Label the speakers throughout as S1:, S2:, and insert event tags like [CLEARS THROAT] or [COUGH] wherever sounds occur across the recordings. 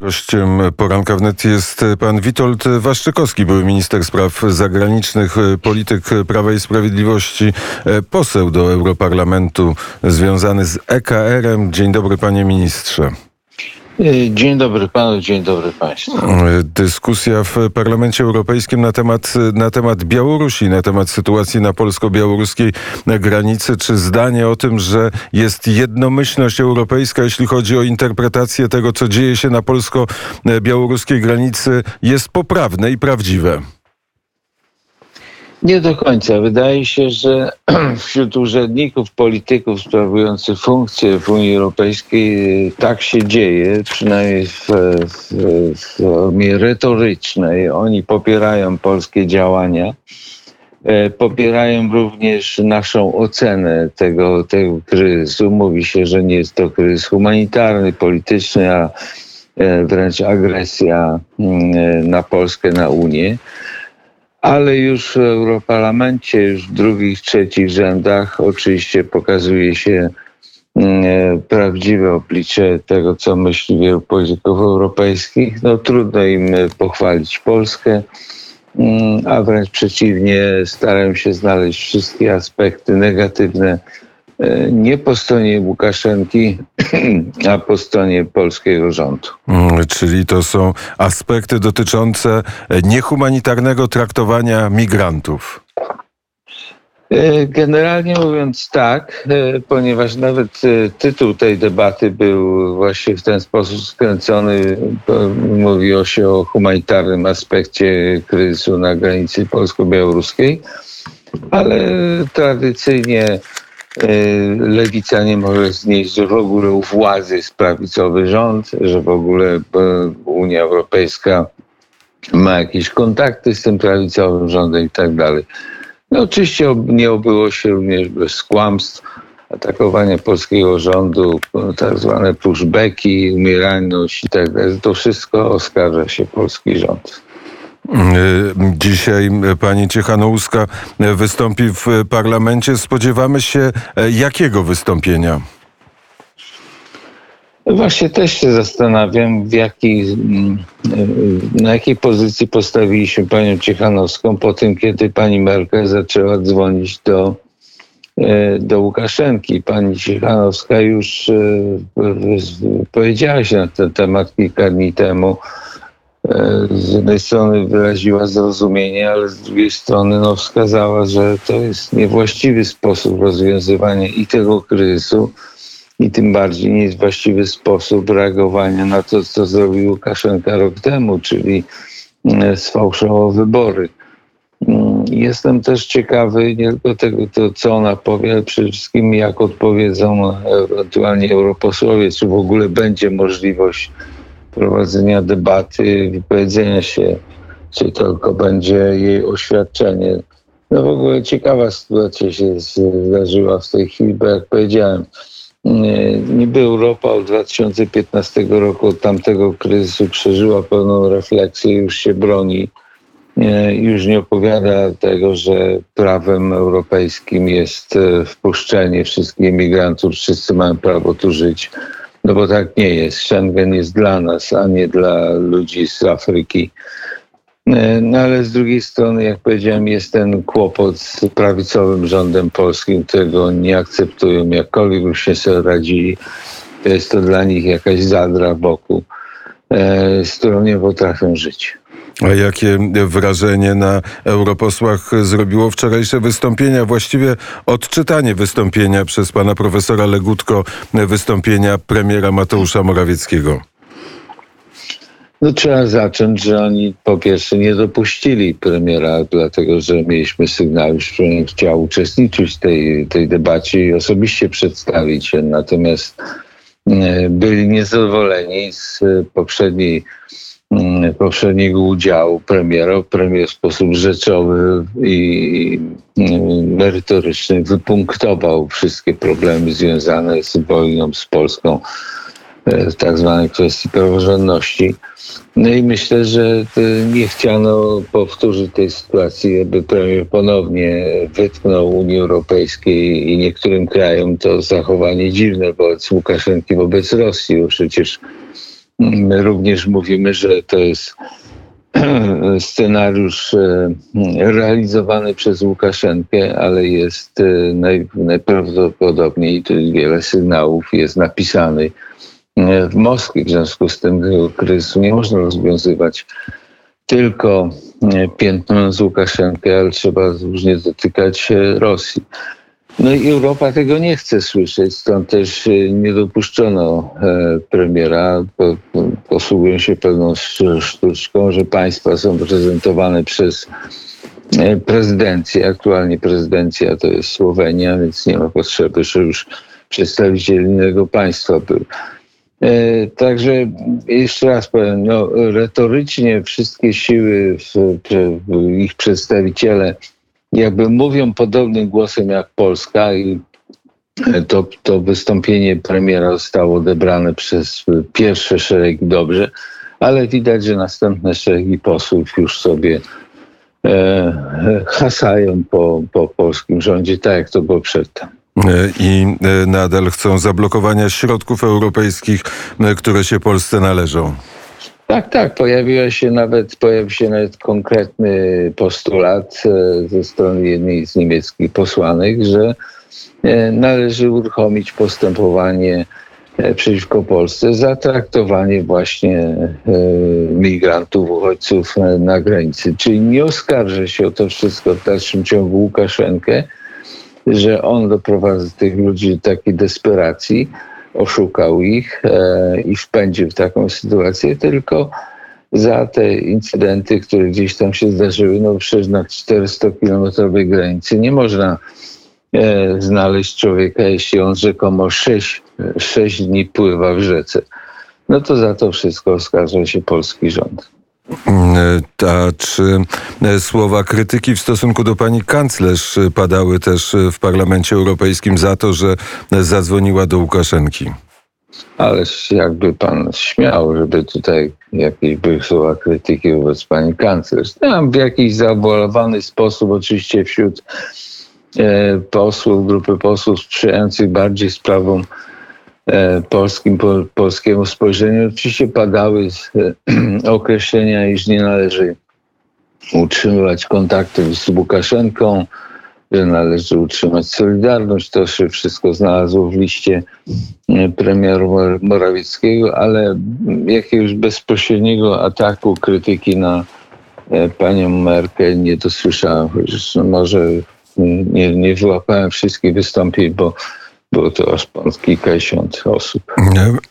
S1: Gościem poranka wnet jest pan Witold Waszczykowski, były minister spraw zagranicznych, polityk Prawa i Sprawiedliwości, poseł do Europarlamentu związany z EKR-em. Dzień dobry panie ministrze.
S2: Dzień dobry panu, dzień dobry państwu.
S1: Dyskusja w Parlamencie Europejskim na temat, na temat Białorusi, na temat sytuacji na polsko-białoruskiej granicy. Czy zdanie o tym, że jest jednomyślność europejska, jeśli chodzi o interpretację tego, co dzieje się na polsko-białoruskiej granicy, jest poprawne i prawdziwe?
S2: Nie do końca. Wydaje się, że [CLEARS THROAT] wśród urzędników, polityków sprawujących funkcje w Unii Europejskiej tak się dzieje, przynajmniej w, w, w formie retorycznej. Oni popierają polskie działania. E, popierają również naszą ocenę tego, tego kryzysu. Mówi się, że nie jest to kryzys humanitarny, polityczny, a e, wręcz agresja mm, e, na Polskę, na Unię ale już w Europarlamencie, już w drugich, trzecich rzędach oczywiście pokazuje się mm, e, prawdziwe oblicze tego, co myśli wielu polityków europejskich. No trudno im pochwalić Polskę, mm, a wręcz przeciwnie, starają się znaleźć wszystkie aspekty negatywne E, nie po stronie Łukaszenki, [CLEARS THROAT] a po stronie polskiego rządu.
S1: Mm, czyli to są aspekty dotyczące niehumanitarnego traktowania migrantów.
S2: E, generalnie mówiąc tak, e, ponieważ nawet tytuł tej debaty był właśnie w ten sposób skręcony, mówiło się o humanitarnym aspekcie kryzysu na granicy polsko-białoruskiej, ale tradycyjnie E, lewica nie może znieść w ogóle u władzy jest prawicowy rząd, że w ogóle e, Unia Europejska ma jakieś kontakty z tym prawicowym rządem i tak dalej. No oczywiście nie obyło się również bez kłamstw, atakowania polskiego rządu, tak zwane pushbacki, umieralność i tak dalej. To wszystko oskarża się polski rząd.
S1: Dzisiaj pani Ciechanouska wystąpi w parlamencie. Spodziewamy się e, jakiego wystąpienia?
S2: Właśnie też się zastanawiam, w jaki, mm, e, na jakiej pozycji postawiliśmy panią Ciechanowską po tym, kiedy pani Merkel zaczęła dzwonić do, e, do Łukaszenki. Pani Ciechanowska już powiedziała się na ten temat kilka dni temu z jednej strony wyraziła zrozumienie, ale z drugiej strony no, wskazała, że to jest niewłaściwy sposób rozwiązywania i tego kryzysu, i tym bardziej nie jest właściwy sposób reagowania na to, co zrobił Łukaszenka rok temu, czyli e, sfałszował wybory. Mm, jestem też ciekawy nie tylko tego, to, co ona powie, ale przede wszystkim jak odpowiedzą ewentualnie europosłowie, czy w ogóle będzie możliwość prowadzenia debaty, wypowiedzenia się, czy tylko będzie jej oświadczenie. No w ogóle ciekawa sytuacja się zdarzyła w tej chwili, bo jak powiedziałem, niby Europa od 2015 roku, od tamtego kryzysu przeżyła pełną refleksję, już się broni, już nie opowiada tego, że prawem europejskim jest e, wpuszczenie wszystkich imigrantów, wszyscy mają prawo tu żyć no bo tak nie jest. Schengen jest dla nas, a nie dla ludzi z Afryki. E, no ale z drugiej strony, jak powiedziałem, jest ten kłopot z prawicowym rządem polskim, którego nie akceptują, jakkolwiek już się sobie radzili. To jest to dla nich jakaś zadra boku, e, z którą nie potrafią żyć.
S1: A jakie wrażenie na europosłach zrobiło wczorajsze wystąpienia, właściwie odczytanie wystąpienia przez pana profesora Legutko, wystąpienia premiera Mateusza Morawieckiego?
S2: No trzeba zacząć, że oni po pierwsze nie dopuścili premiera, dlatego że mieliśmy sygnał, że nie chciał uczestniczyć w tej, tej debacie i osobiście przedstawić się. Natomiast e, byli niezadowoleni z poprzedniej Mm, poprzedniego udziału premiera. Premier w sposób rzeczowy i merytoryczny wypunktował wszystkie problemy związane z wojną z Polską e, w tak zwanej kwestii praworządności. No i myślę, że nie chciano powtórzyć tej sytuacji, aby premier ponownie wytknął Unii Europejskiej i niektórym krajom to zachowanie dziwne wobec Łukaszenki, wobec Rosji, bo przecież My również mówimy, że to jest [CLEARS THROAT] scenariusz e, realizowany przez Łukaszenkę, ale jest e, naj, najprawdopodobniej, tu wiele sygnałów jest napisany e, w Moskwie. W związku z tym tego kryzysu nie można rozwiązywać tylko piętnując Łukaszenkę, ale trzeba różnie dotykać Rosji. No i Europa tego nie chce słyszeć, stąd też e, nie dopuszczono e, premiera. Posługują się pewną sztuczką, że państwa są prezentowane przez e, prezydencję. Aktualnie prezydencja to jest Słowenia, więc nie ma potrzeby, że już przedstawiciel innego państwa był. Także jeszcze raz powiem, no, retorycznie wszystkie siły, ich przedstawiciele jakby mówią podobnym głosem jak Polska i to, to wystąpienie premiera zostało odebrane przez pierwsze szeregi dobrze, ale widać, że następne szeregi posłów już sobie e, hasają po, po polskim rządzie, tak jak to było przedtem
S1: e, i e, nadal chcą zablokowania środków europejskich, e, które się Polsce należą.
S2: Tak, tak. Pojawiła się nawet, pojawił się nawet konkretny postulat e, ze strony jednej z niemieckich posłanek, że e, należy uruchomić postępowanie e, przeciwko Polsce za traktowanie właśnie migrantów, uchodźców na granicy. Czyli nie oskarża się o to wszystko w dalszym ciągu Łukaszenkę, że on doprowadza tych ludzi do takiej desperacji, oszukał ich e, i wpędził w taką sytuację, tylko za te incydenty, które gdzieś tam się zdarzyły, no przecież na 400-kilometrowej granicy nie można e, znaleźć człowieka, jeśli on rzekomo 6, 6 dni pływa w rzece. No to za to wszystko oskarża się polski rząd.
S1: A czy e, słowa krytyki w stosunku do pani kanclerz padały też w Parlamencie Europejskim za to, że zadzwoniła do Łukaszenki?
S2: Ależ jakby pan śmiał, żeby tutaj jakieś były słowa krytyki wobec pani kanclerz. Tam w jakiś zabolowany sposób, oczywiście wśród e, posłów, grupy posłów sprzyjających bardziej sprawom E, polskim, po, polskiemu spojrzeniu. Oczywiście padały e, [CLEARS THROAT] określenia, iż nie należy utrzymywać kontaktów z Łukaszenką, że należy utrzymać solidarność. To się wszystko znalazło w liście e, premiera Morawieckiego, ale jakiegoś bezpośredniego ataku, krytyki na panią Merkel nie dosłyszałem. Chociaż może nie, nie wyłapałem wszystkich wystąpień, bo było to aż kilkadziesiąt osób.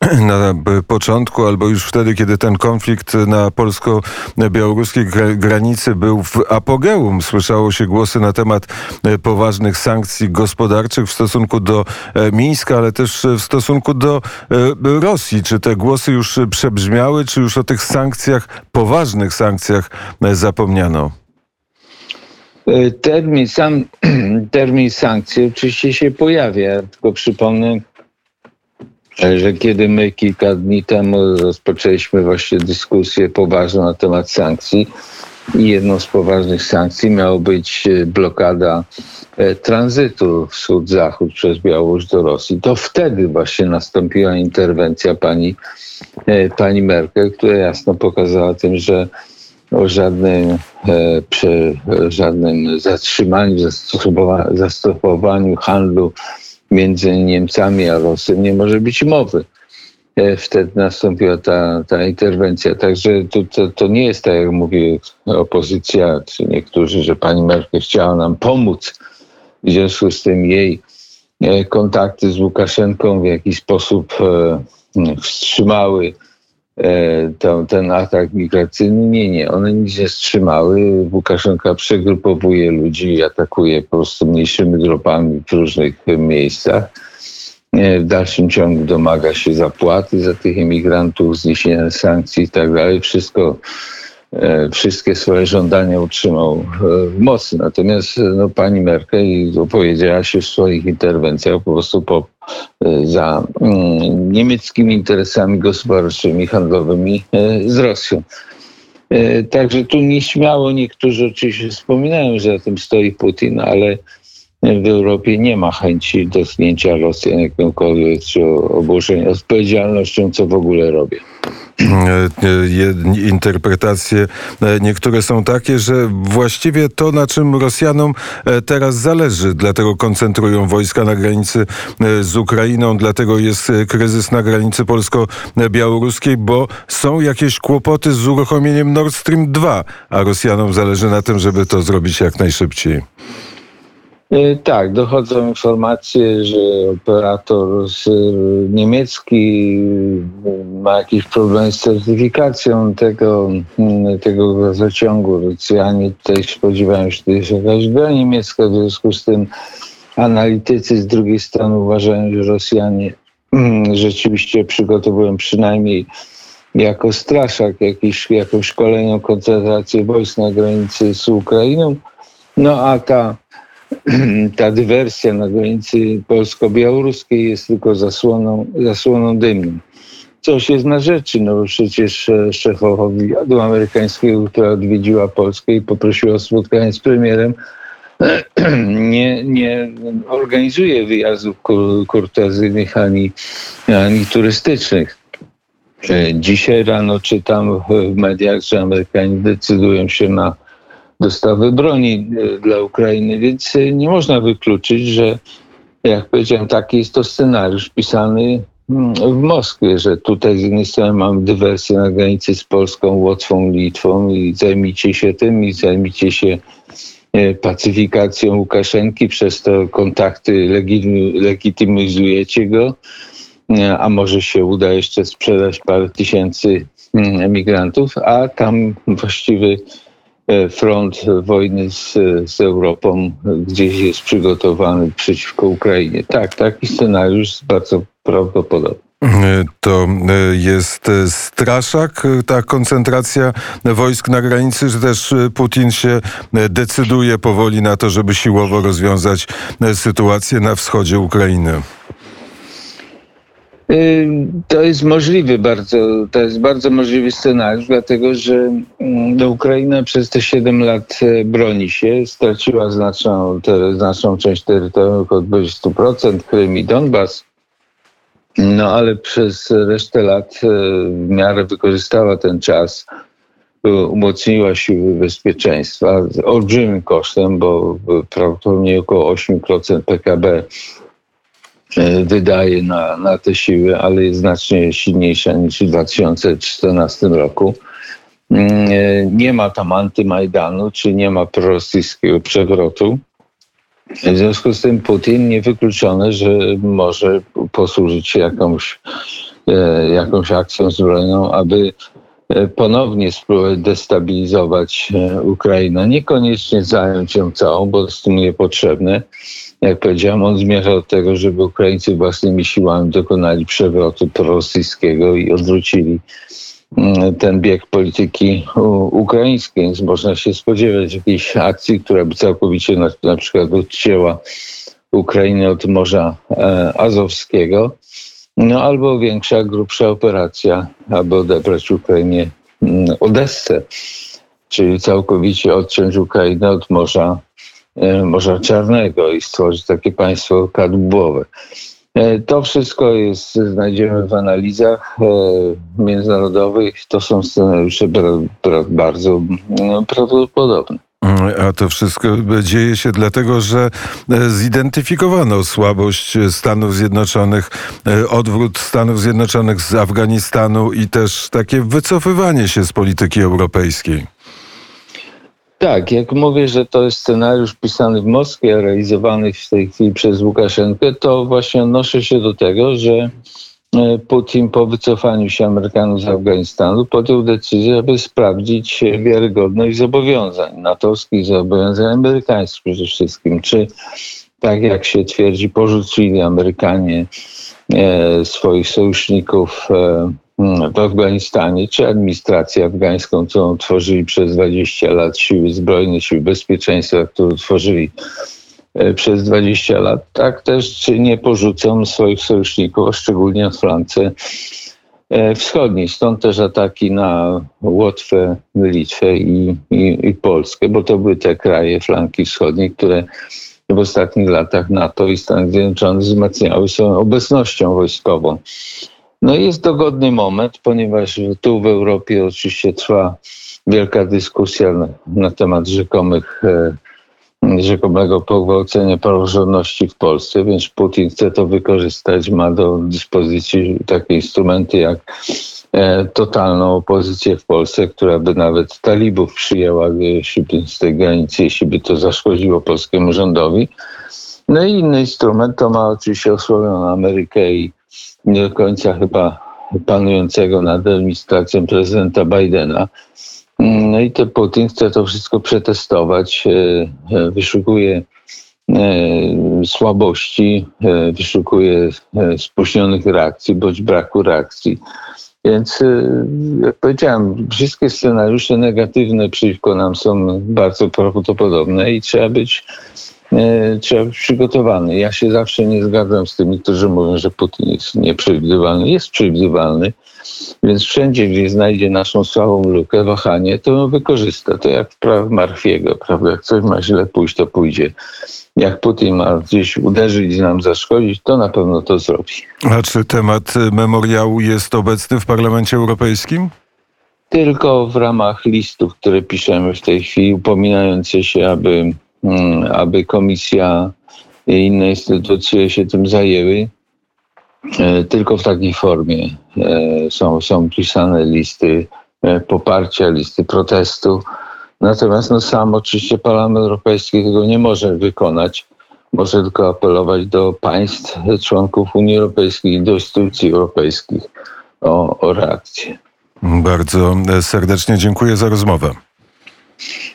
S2: [CLEARS THROAT]
S1: Na początku, albo już wtedy, kiedy ten konflikt na polsko-białoruskiej granicy był w apogeum, słyszało się głosy na temat e, poważnych sankcji gospodarczych w stosunku do e, Mińska, ale też w stosunku do e, Rosji. Czy te głosy już przebrzmiały, czy już o tych sankcjach, poważnych sankcjach zapomniano?
S2: E, termin, sam [CLEARS THROAT] termin sankcji oczywiście się pojawia, tylko przypomnę, że kiedy my kilka dni temu rozpoczęliśmy właśnie dyskusję poważną na temat sankcji i jedną z poważnych sankcji miało być e, blokada e, tranzytu wschód-zachód przez Białoruś do Rosji, to wtedy właśnie nastąpiła interwencja pani, pani Merkel, która jasno pokazała tym, że o żadnym, e, przy żadnym zatrzymaniu, zastopowaniu handlu między Niemcami a Rosją nie może być mowy. E, wtedy nastąpiła ta, ta interwencja. Także to, to, to nie jest tak, jak mówi opozycja, czy niektórzy, że pani Merkel chciała nam pomóc. W związku z tym jej e, kontakty z Łukaszenką w jakiś sposób wstrzymały E, to, ten atak migracyjny. Nie, nie, one nic nie wstrzymały. Łukaszenka przegrupowuje ludzi i atakuje po prostu mniejszymi grupami w różnych miejscach. E, w dalszym ciągu domaga się zapłaty za tych imigrantów, zniesienia sankcji i tak dalej. Wszystko wszystkie swoje żądania utrzymał e, w mocy. Natomiast e, no, pani Merkel opowiedziała się w swoich interwencjach po prostu po, za mm, niemieckimi interesami gospodarczymi, handlowymi z Rosją. Także tu nieśmiało niektórzy oczywiście wspominają, że za tym stoi Putin, ale w Europie nie ma chęci dotknięcia Rosjan jakąkolwiek czy oburzenia odpowiedzialnością, co w ogóle robię.
S1: E, interpretacje e, niektóre są takie, że właściwie to, na czym Rosjanom e, teraz zależy, dlatego koncentrują wojska na granicy z Ukrainą, dlatego jest kryzys na granicy polsko-białoruskiej, bo są jakieś kłopoty z uruchomieniem Nord Stream 2, a Rosjanom zależy na tym, żeby to zrobić jak najszybciej.
S2: E, tak, dochodzą informacje, że operator niemiecki ma jakiś problem z certyfikacją tego, tego gazociągu. Rosjanie tutaj spodziewają się, że to jest jakaś gra niemiecka, w związku z tym analitycy z drugiej strony uważają, że Rosjanie rzeczywiście przygotowują przynajmniej jako straszak jakiś, jakąś kolejną koncentrację wojsk na granicy z Ukrainą. No a ta [CLEARS THROAT] ta dywersja na granicy polsko-białoruskiej jest tylko zasłoną, zasłoną dymną. Coś jest na rzeczy, no przecież e, szefowa wywiadu amerykańskiego, która odwiedziła Polskę i poprosiła o spotkanie z premierem, [CLEARS THROAT] nie, nie organizuje wyjazdów kurtazyjnych ani, ani turystycznych. E, dzisiaj rano czytam w mediach, że Amerykanie decydują się na dostawy broni e, dla Ukrainy, więc e, nie można wykluczyć, że jak powiedziałem, taki jest to scenariusz pisany mm, w Moskwie, że tutaj z jednej strony mamy dywersję na granicy z Polską, Łotwą, Litwą i zajmijcie się tym i zajmijcie się e, pacyfikacją Łukaszenki, przez to kontakty legitymizujecie go, a może się uda jeszcze sprzedać parę tysięcy mm, emigrantów, a tam właściwy front wojny z, z Europą gdzieś jest przygotowany przeciwko Ukrainie. Tak, taki scenariusz jest bardzo prawdopodobny.
S1: To e, jest straszak, ta koncentracja wojsk na granicy, że też Putin się decyduje powoli na to, żeby siłowo rozwiązać sytuację na wschodzie Ukrainy.
S2: To jest możliwy bardzo, to jest bardzo możliwy scenariusz, dlatego że mm, no, Ukraina przez te 7 lat e, broni się, straciła znaczną, znaczną część terytorium, około 20%, Krym i Donbas. No ale przez resztę lat e, w miarę wykorzystała ten czas, umocniła siły bezpieczeństwa z olbrzymim kosztem, bo prawdopodobnie około 8% PKB E, wydaje na, na te siły, ale jest znacznie silniejsza niż w 2014 roku. Mm, e, nie ma tam antymajdanu, czy nie ma prorosyjskiego przewrotu. W związku z tym Putin niewykluczone, że może posłużyć się jakąś, e, jakąś akcją zbrojną, aby ponownie spróbować destabilizować Ukrainę. Niekoniecznie zająć ją całą, bo jest to niepotrzebne, jak powiedziałem, on zmierza do tego, żeby Ukraińcy własnymi siłami dokonali przewrotu prorosyjskiego i odwrócili mm, ten bieg polityki ukraińskiej, więc można się spodziewać jakiejś akcji, która by całkowicie na, na przykład odcięła Ukrainę od Morza e, Azowskiego, no albo większa, grubsza operacja, aby odebrać Ukrainie mm, Odessę, czyli całkowicie odciąć Ukrainę od Morza Morza Czarnego i stworzyć takie państwo kadłubowe. E, to wszystko jest, znajdziemy w analizach e, międzynarodowych. To są scenariusze bardzo no, prawdopodobne.
S1: A to wszystko dzieje się dlatego, że zidentyfikowano słabość Stanów Zjednoczonych, odwrót Stanów Zjednoczonych z Afganistanu i też takie wycofywanie się z polityki europejskiej.
S2: Tak, jak mówię, że to jest scenariusz pisany w Moskwie, realizowany w tej chwili przez Łukaszenkę, to właśnie odnoszę się do tego, że e, Putin po wycofaniu się Amerykanów z Afganistanu podjął decyzję, aby sprawdzić wiarygodność zobowiązań natowskich, zobowiązań amerykańskich przede wszystkim. Czy tak jak się twierdzi, porzucili Amerykanie e, swoich sojuszników e, w Afganistanie, czy administrację afgańską, którą tworzyli przez 20 lat siły zbrojne, siły bezpieczeństwa, które tworzyli e, przez 20 lat, tak też nie porzucą swoich sojuszników, szczególnie w flance e, wschodniej. Stąd też ataki na Łotwę, Litwę i, i, i Polskę, bo to były te kraje flanki wschodniej, które w ostatnich latach NATO i Stany Zjednoczone wzmacniały swoją obecnością wojskową. No jest dogodny moment, ponieważ tu w Europie oczywiście trwa wielka dyskusja na, na temat rzekomych, e, rzekomego pogwałcenia praworządności w Polsce, więc Putin chce to wykorzystać, ma do dyspozycji takie instrumenty jak e, totalną opozycję w Polsce, która by nawet talibów przyjęła jeśli by z tej granicy, jeśli by to zaszkodziło polskiemu rządowi. No i inny instrument to ma oczywiście osłabioną Amerykę i nie do końca chyba panującego nad administracją prezydenta Bidena. No i to Putin chce to wszystko przetestować, e, e, wyszukuje e, słabości, wyszukuje spóźnionych reakcji bądź braku reakcji. Więc, jak powiedziałem, wszystkie scenariusze negatywne przeciwko nam są bardzo prawdopodobne i trzeba być trzeba być przygotowany. Ja się zawsze nie zgadzam z tymi, którzy mówią, że Putin jest nieprzewidywalny. Jest przewidywalny, więc wszędzie, gdzie znajdzie naszą słabą lukę, wahanie, to ją wykorzysta. To jak w praw Marfiego, prawda? Jak coś ma źle pójść, to pójdzie. Jak Putin ma gdzieś uderzyć i nam zaszkodzić, to na pewno to zrobi.
S1: A czy temat memoriału jest obecny w Parlamencie Europejskim?
S2: Tylko w ramach listów, które piszemy w tej chwili, upominające się, aby aby komisja i inne instytucje się tym zajęły. E, tylko w takiej formie e, są, są pisane listy e, poparcia, listy protestu. Natomiast no, sam oczywiście Parlament Europejski tego nie może wykonać. Może tylko apelować do państw, członków Unii Europejskiej i do instytucji europejskich o, o reakcję.
S1: Bardzo serdecznie dziękuję za rozmowę.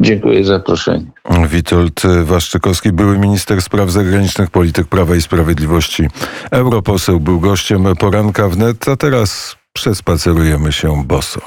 S2: Dziękuję za zaproszenie.
S1: Witold Waszczykowski, były minister spraw zagranicznych, polityk Prawa i Sprawiedliwości, europoseł, był gościem poranka wnet, a teraz przespacerujemy się boso.